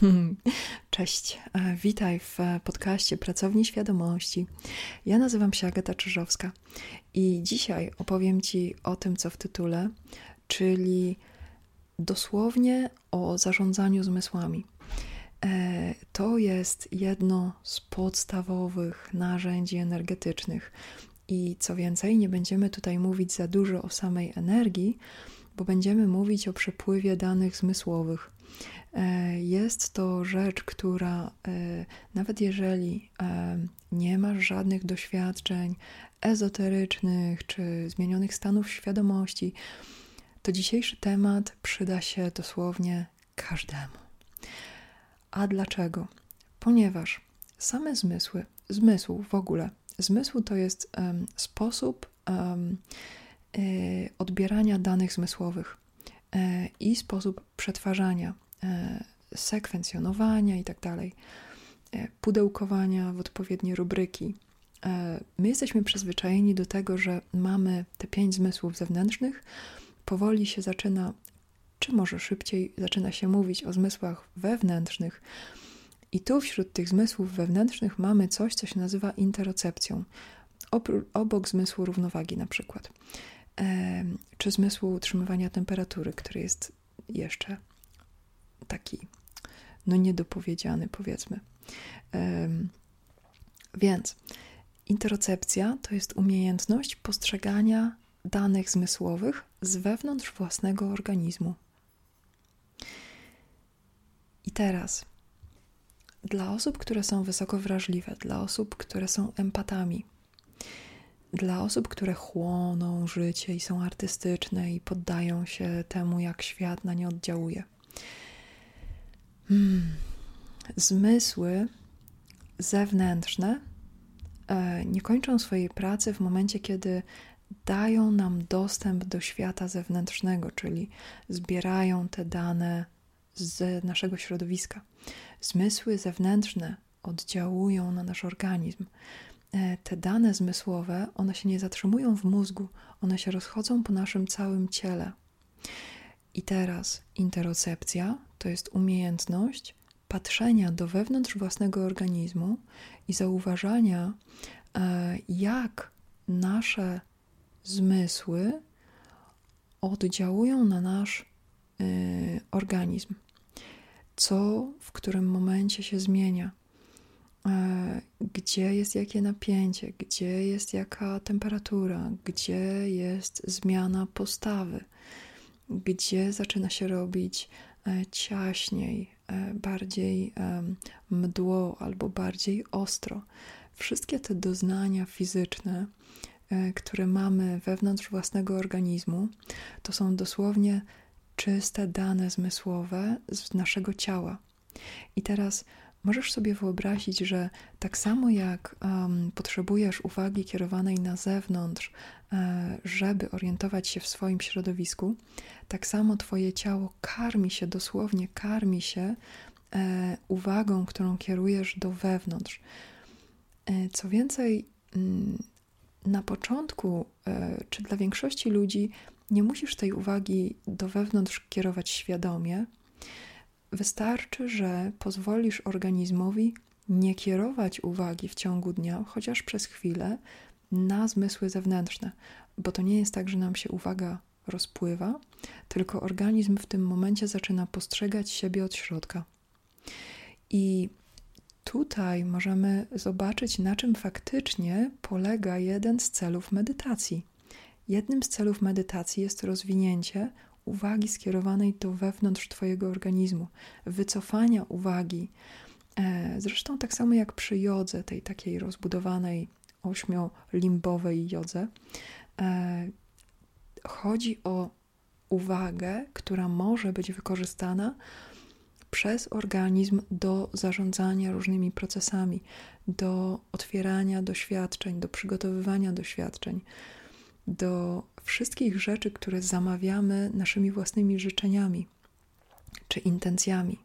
Cześć, e, witaj w podcaście Pracowni Świadomości. Ja nazywam się Agata Czyżowska i dzisiaj opowiem Ci o tym, co w tytule, czyli dosłownie o zarządzaniu zmysłami. E, to jest jedno z podstawowych narzędzi energetycznych. I co więcej, nie będziemy tutaj mówić za dużo o samej energii, bo będziemy mówić o przepływie danych zmysłowych. E, jest to rzecz, która e, nawet jeżeli e, nie masz żadnych doświadczeń ezoterycznych czy zmienionych stanów świadomości, to dzisiejszy temat przyda się dosłownie każdemu. A dlaczego? Ponieważ same zmysły, zmysł w ogóle, zmysł to jest um, sposób um, y, odbierania danych zmysłowych y, i sposób przetwarzania sekwencjonowania i tak dalej, e, pudełkowania w odpowiednie rubryki. E, my jesteśmy przyzwyczajeni do tego, że mamy te pięć zmysłów zewnętrznych. Powoli się zaczyna, czy może szybciej, zaczyna się mówić o zmysłach wewnętrznych. I tu wśród tych zmysłów wewnętrznych mamy coś, co się nazywa interocepcją. Obok zmysłu równowagi, na przykład, czy zmysłu utrzymywania temperatury, który jest jeszcze taki, no niedopowiedziany, powiedzmy. Więc interocepcja to jest umiejętność postrzegania danych zmysłowych z wewnątrz własnego organizmu. I teraz, dla osób, które są wysoko wrażliwe, dla osób, które są empatami, dla osób, które chłoną życie i są artystyczne i poddają się temu, jak świat na nie oddziałuje, Hmm. Zmysły zewnętrzne e, nie kończą swojej pracy w momencie, kiedy dają nam dostęp do świata zewnętrznego, czyli zbierają te dane z naszego środowiska. Zmysły zewnętrzne oddziałują na nasz organizm. E, te dane zmysłowe, one się nie zatrzymują w mózgu, one się rozchodzą po naszym całym ciele. I teraz interocepcja to jest umiejętność patrzenia do wewnątrz własnego organizmu i zauważania, e, jak nasze zmysły oddziałują na nasz e, organizm, co w którym momencie się zmienia, e, gdzie jest jakie napięcie, gdzie jest jaka temperatura, gdzie jest zmiana postawy, gdzie zaczyna się robić E, ciaśniej, e, bardziej mdło albo bardziej ostro. Wszystkie te doznania fizyczne, e, które mamy wewnątrz własnego organizmu, to są dosłownie czyste dane zmysłowe z naszego ciała. I teraz Możesz sobie wyobrazić, że tak samo jak um, potrzebujesz uwagi kierowanej na zewnątrz, e, żeby orientować się w swoim środowisku, tak samo Twoje ciało karmi się, dosłownie karmi się e, uwagą, którą kierujesz do wewnątrz. E, co więcej, mm, na początku, e, czy dla większości ludzi, nie musisz tej uwagi do wewnątrz kierować świadomie Wystarczy, że pozwolisz organizmowi nie kierować uwagi w ciągu dnia, chociaż przez chwilę, na zmysły zewnętrzne, bo to nie jest tak, że nam się uwaga rozpływa, tylko organizm w tym momencie zaczyna postrzegać siebie od środka. I tutaj możemy zobaczyć, na czym faktycznie polega jeden z celów medytacji. Jednym z celów medytacji jest rozwinięcie uwagi skierowanej do wewnątrz Twojego organizmu, wycofania uwagi. E, zresztą tak samo jak przy jodze, tej takiej rozbudowanej ośmiolimbowej jodze, e, chodzi o uwagę, która może być wykorzystana przez organizm do zarządzania różnymi procesami, do otwierania doświadczeń, do przygotowywania doświadczeń do wszystkich rzeczy, które zamawiamy naszymi własnymi życzeniami czy intencjami.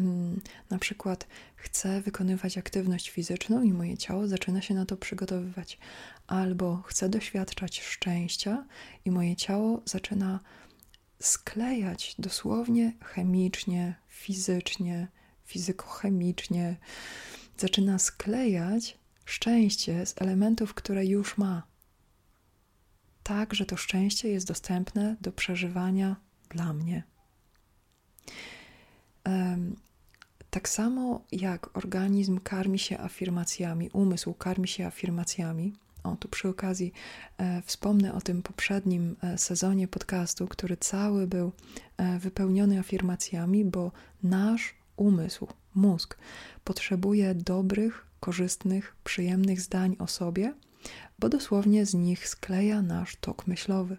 Mm, na przykład chcę wykonywać aktywność fizyczną i moje ciało zaczyna się na to przygotowywać, albo chcę doświadczać szczęścia i moje ciało zaczyna sklejać dosłownie chemicznie, fizycznie, fizykochemicznie, zaczyna sklejać szczęście z elementów, które już ma. Tak, że to szczęście jest dostępne do przeżywania dla mnie. Tak samo jak organizm karmi się afirmacjami, umysł karmi się afirmacjami. O, tu przy okazji e, wspomnę o tym poprzednim e, sezonie podcastu, który cały był e, wypełniony afirmacjami, bo nasz umysł, mózg potrzebuje dobrych, korzystnych, przyjemnych zdań o sobie, bo dosłownie z nich skleja nasz tok myślowy.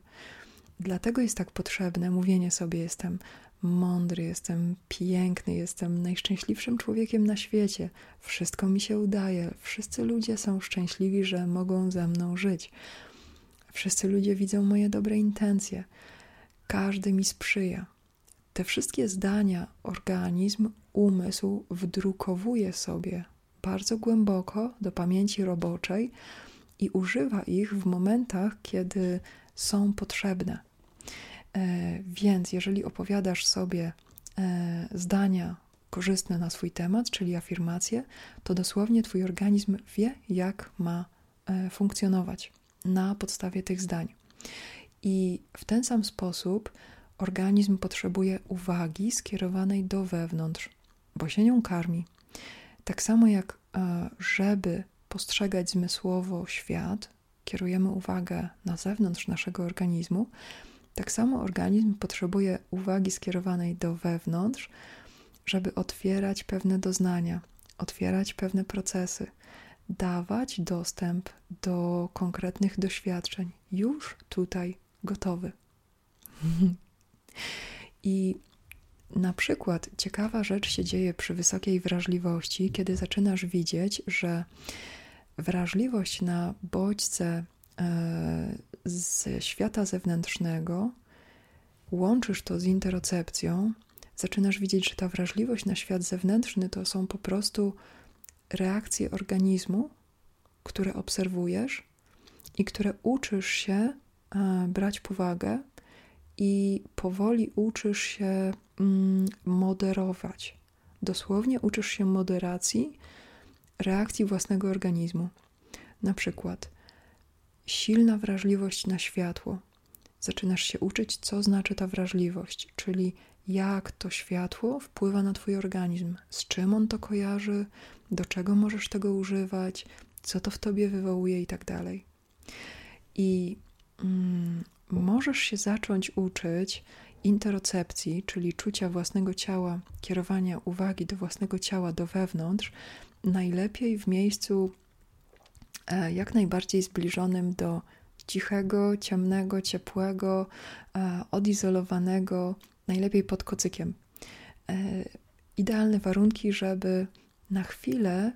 Dlatego jest tak potrzebne mówienie sobie: Jestem mądry, jestem piękny, jestem najszczęśliwszym człowiekiem na świecie, wszystko mi się udaje, wszyscy ludzie są szczęśliwi, że mogą ze mną żyć. Wszyscy ludzie widzą moje dobre intencje, każdy mi sprzyja. Te wszystkie zdania organizm, umysł wdrukowuje sobie bardzo głęboko do pamięci roboczej i używa ich w momentach, kiedy są potrzebne. E, więc jeżeli opowiadasz sobie e, zdania korzystne na swój temat, czyli afirmacje, to dosłownie Twój organizm wie, jak ma e, funkcjonować na podstawie tych zdań. I w ten sam sposób organizm potrzebuje uwagi skierowanej do wewnątrz, bo się nią karmi. Tak samo jak, żeby postrzegać zmysłowo świat, kierujemy uwagę na zewnątrz naszego organizmu, tak samo organizm potrzebuje uwagi skierowanej do wewnątrz, żeby otwierać pewne doznania, otwierać pewne procesy, dawać dostęp do konkretnych doświadczeń, już tutaj gotowy. I na przykład ciekawa rzecz się dzieje przy wysokiej wrażliwości, kiedy zaczynasz widzieć, że wrażliwość na bodźce e, z świata zewnętrznego, łączysz to z interocepcją, zaczynasz widzieć, że ta wrażliwość na świat zewnętrzny to są po prostu reakcje organizmu, które obserwujesz i które uczysz się e, brać pod uwagę i powoli uczysz się mm, moderować. Dosłownie uczysz się moderacji reakcji własnego organizmu. Na przykład silna wrażliwość na światło. Zaczynasz się uczyć, co znaczy ta wrażliwość, czyli jak to światło wpływa na Twój organizm, z czym on to kojarzy, do czego możesz tego używać, co to w Tobie wywołuje i tak. I mm, możesz się zacząć uczyć interocepcji, czyli czucia własnego ciała, kierowania uwagi do własnego ciała, do wewnątrz, najlepiej w miejscu E, jak najbardziej zbliżonym do cichego, ciemnego, ciepłego, e, odizolowanego, najlepiej pod kocykiem. E, idealne warunki, żeby na chwilę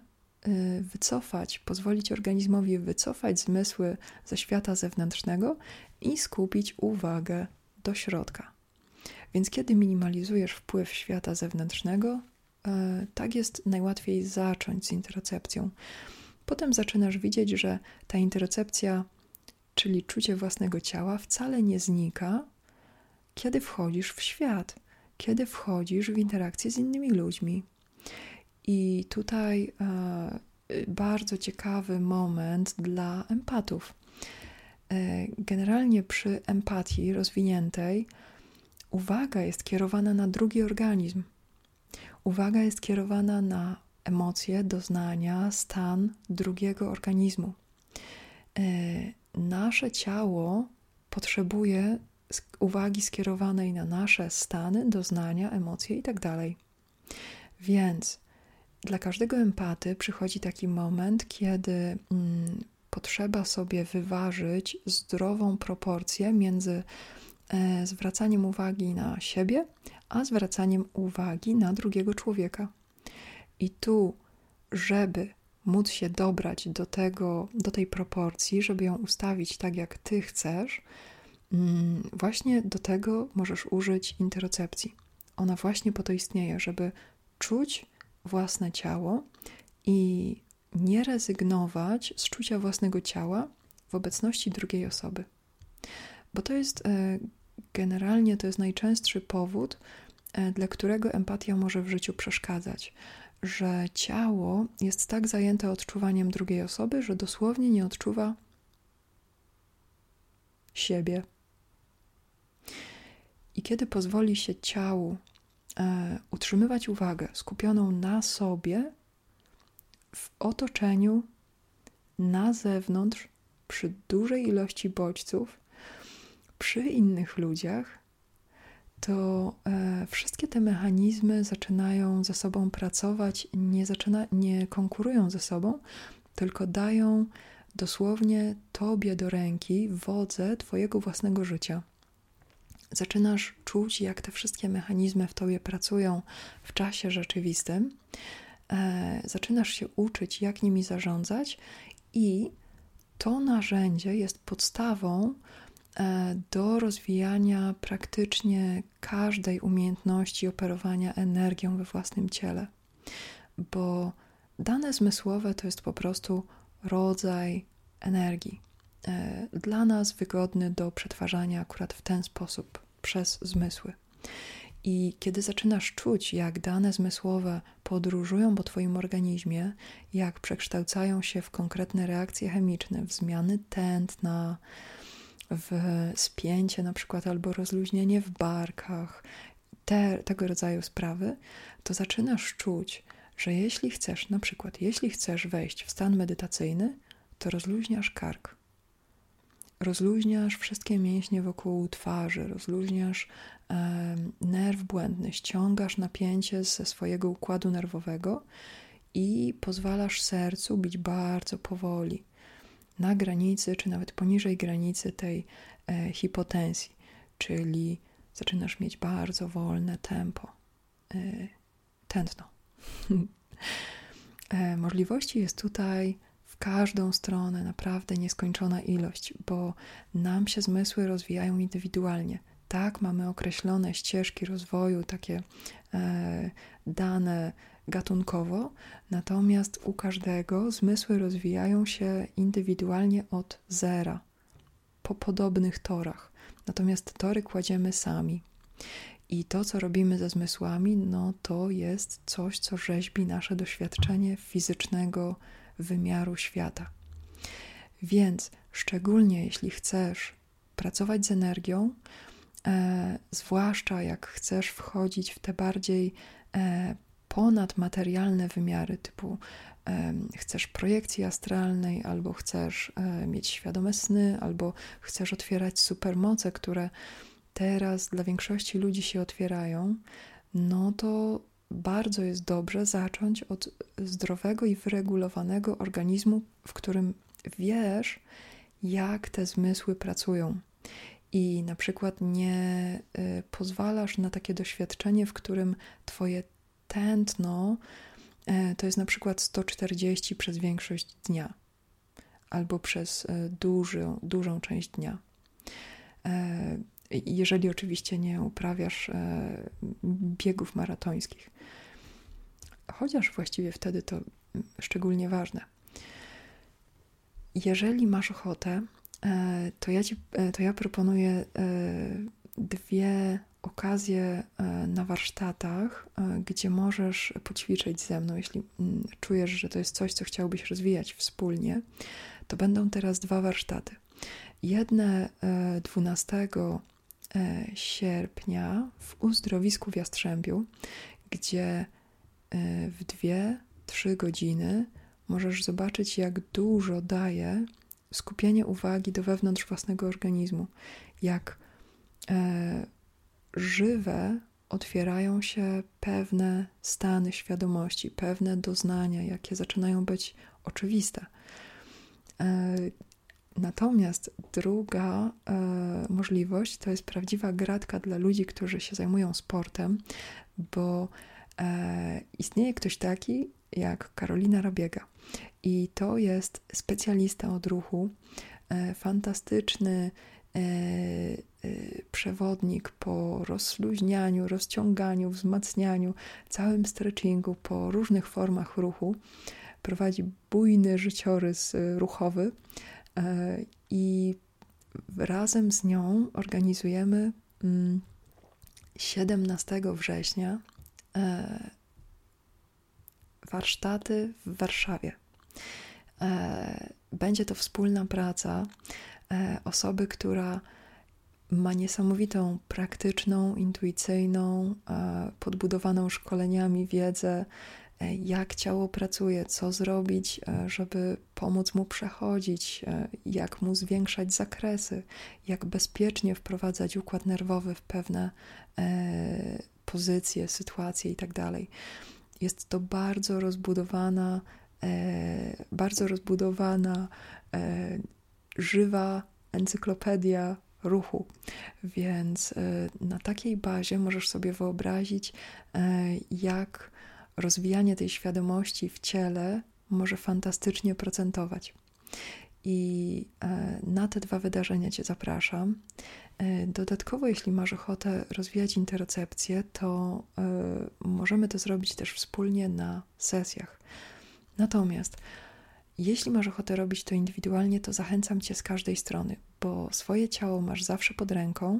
wycofać, pozwolić organizmowi wycofać zmysły ze świata zewnętrznego i skupić uwagę do środka. Więc kiedy minimalizujesz wpływ świata zewnętrznego, tak jest najłatwiej zacząć z interocepcją. Potem zaczynasz widzieć, że ta interocepcja, czyli czucie własnego ciała, wcale nie znika, kiedy wchodzisz w świat, kiedy wchodzisz w interakcję z innymi ludźmi. I tutaj e, bardzo ciekawy moment dla empatów. E, generalnie przy empatii rozwiniętej uwaga jest kierowana na drugi organizm. Uwaga jest kierowana na emocje, doznania, stan drugiego organizmu. E, nasze ciało potrzebuje uwagi skierowanej na nasze stany, doznania, emocje itd. Tak Więc dla każdego empaty przychodzi taki moment, kiedy mm, potrzeba sobie wyważyć zdrową proporcję między e, zwracaniem uwagi na siebie, a zwracaniem uwagi na drugiego człowieka. I tu, żeby móc się dobrać do tego, do tej proporcji, żeby ją ustawić tak, jak ty chcesz, mm, właśnie do tego możesz użyć interocepcji. Ona właśnie po to istnieje, żeby czuć własne ciało i nie rezygnować z czucia własnego ciała w obecności drugiej osoby. Bo to jest e, generalnie to jest najczęstszy powód, dla którego empatia może w życiu przeszkadzać, że ciało jest tak zajęte odczuwaniem drugiej osoby, że dosłownie nie odczuwa siebie. I kiedy pozwoli się ciału e, utrzymywać uwagę skupioną na sobie, w otoczeniu, na zewnątrz, przy dużej ilości bodźców, przy innych ludziach, to e, wszystkie te mechanizmy zaczynają ze sobą pracować, nie, zaczyna, nie konkurują ze sobą, tylko dają dosłownie tobie do ręki wodze twojego własnego życia. Zaczynasz czuć, jak te wszystkie mechanizmy w tobie pracują w czasie rzeczywistym. E, zaczynasz się uczyć, jak nimi zarządzać, i to narzędzie jest podstawą do rozwijania praktycznie każdej umiejętności operowania energią we własnym ciele, bo dane zmysłowe to jest po prostu rodzaj energii, e, dla nas wygodny do przetwarzania akurat w ten sposób przez zmysły. I kiedy zaczynasz czuć, jak dane zmysłowe podróżują po Twoim organizmie, jak przekształcają się w konkretne reakcje chemiczne, w zmiany tętna, w spięcie na przykład albo rozluźnienie w barkach, te, tego rodzaju sprawy, to zaczynasz czuć, że jeśli chcesz, na przykład, jeśli chcesz wejść w stan medytacyjny, to rozluźniasz kark. Rozluźniasz wszystkie mięśnie wokół twarzy, rozluźniasz e, nerw błędny, ściągasz napięcie ze swojego układu nerwowego i pozwalasz sercu bić bardzo powoli, na granicy, czy nawet poniżej granicy tej e, hipotensji, czyli zaczynasz mieć bardzo wolne tempo, e, tętno. e, możliwości jest tutaj w każdą stronę naprawdę nieskończona ilość, bo nam się zmysły rozwijają indywidualnie. Tak, mamy określone ścieżki rozwoju, takie dane gatunkowo, natomiast u każdego zmysły rozwijają się indywidualnie od zera, po podobnych torach. Natomiast tory kładziemy sami. I to, co robimy ze zmysłami, no to jest coś, co rzeźbi nasze doświadczenie fizycznego wymiaru świata. Więc szczególnie jeśli chcesz pracować z energią, e, zwłaszcza jak chcesz wchodzić w te bardziej e, ponadmaterialne wymiary, typu chcesz projekcji astralnej, albo chcesz e, mieć świadome sny, albo chcesz otwierać supermoce, które teraz dla większości ludzi się otwierają, no to bardzo jest dobrze zacząć od zdrowego i wyregulowanego organizmu, w którym wiesz, jak te zmysły pracują. I na przykład nie y, pozwalasz na takie doświadczenie, w którym Twoje tętno y, to jest na przykład 140 przez większość dnia albo przez y, duży, dużą część dnia jeżeli oczywiście nie uprawiasz e, biegów maratońskich. Chociaż właściwie wtedy to szczególnie ważne. Jeżeli masz ochotę, e, to ja, ci, e, to ja proponuję dwie okazje na warsztatach, gdzie możesz poćwiczyć ze mną, jeśli mm, czujesz, że to jest coś, co chciałbyś rozwijać wspólnie. To będą teraz dwa warsztaty. Jedne 12 E, sierpnia w uzdrowisku w Jastrzębiu, gdzie e, w dwie, trzy godziny możesz zobaczyć, jak dużo daje skupienie uwagi do wewnątrz własnego organizmu, jak e, żywe otwierają się pewne stany świadomości, pewne doznania, jakie zaczynają być oczywiste. Natomiast druga e, możliwość to jest prawdziwa gratka dla ludzi, którzy się zajmują sportem, bo e, istnieje ktoś taki jak Karolina Rabiega. I to jest specjalista od ruchu, e, fantastyczny e, e, przewodnik po rozluźnianiu, rozciąganiu, wzmacnianiu, całym stretchingu, po różnych formach ruchu. Prowadzi bujny życiorys e, ruchowy E, I razem z nią organizujemy mm, 17 września e, warsztaty w Warszawie. E, będzie to wspólna praca osoby, która ma niesamowitą praktyczną, intuicyjną, e, podbudowaną szkoleniami wiedzę, e, jak ciało pracuje, co zrobić, e, żeby pomóc mu przechodzić, jak mu zwiększać zakresy, jak bezpiecznie wprowadzać układ nerwowy w pewne pozycje, sytuacje itd. Tak Jest to bardzo rozbudowana, bardzo rozbudowana, żywa encyklopedia ruchu. Więc e, na takiej bazie możesz sobie wyobrazić, e, jak rozwijanie tej świadomości w ciele może fantastycznie procentować. I e, na te dwa wydarzenia Cię zapraszam. Dodatkowo, jeśli masz ochotę rozwijać interocepcję, to możemy to zrobić też wspólnie na sesjach. Natomiast jeśli masz ochotę robić to indywidualnie, to zachęcam cię z każdej strony, bo swoje ciało masz zawsze pod ręką,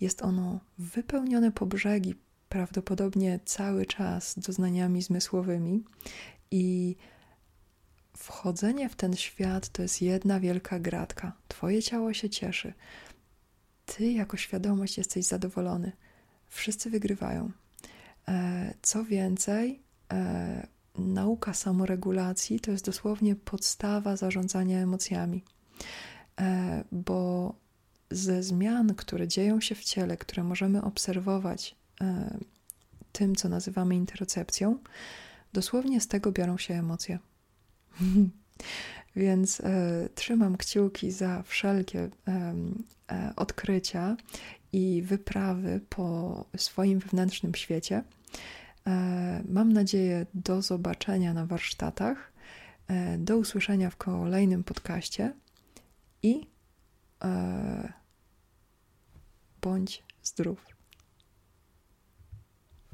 jest ono wypełnione po brzegi, prawdopodobnie cały czas doznaniami zmysłowymi i wchodzenie w ten świat to jest jedna wielka gratka. Twoje ciało się cieszy. Ty jako świadomość jesteś zadowolony. Wszyscy wygrywają. E, co więcej, e, nauka samoregulacji to jest dosłownie podstawa zarządzania emocjami, e, bo ze zmian, które dzieją się w ciele, które możemy obserwować e, tym, co nazywamy interocepcją, dosłownie z tego biorą się emocje. Więc e, trzymam kciuki za wszelkie e, e, odkrycia i wyprawy po swoim wewnętrznym świecie. E, mam nadzieję do zobaczenia na warsztatach, e, do usłyszenia w kolejnym podcaście i e, bądź zdrów.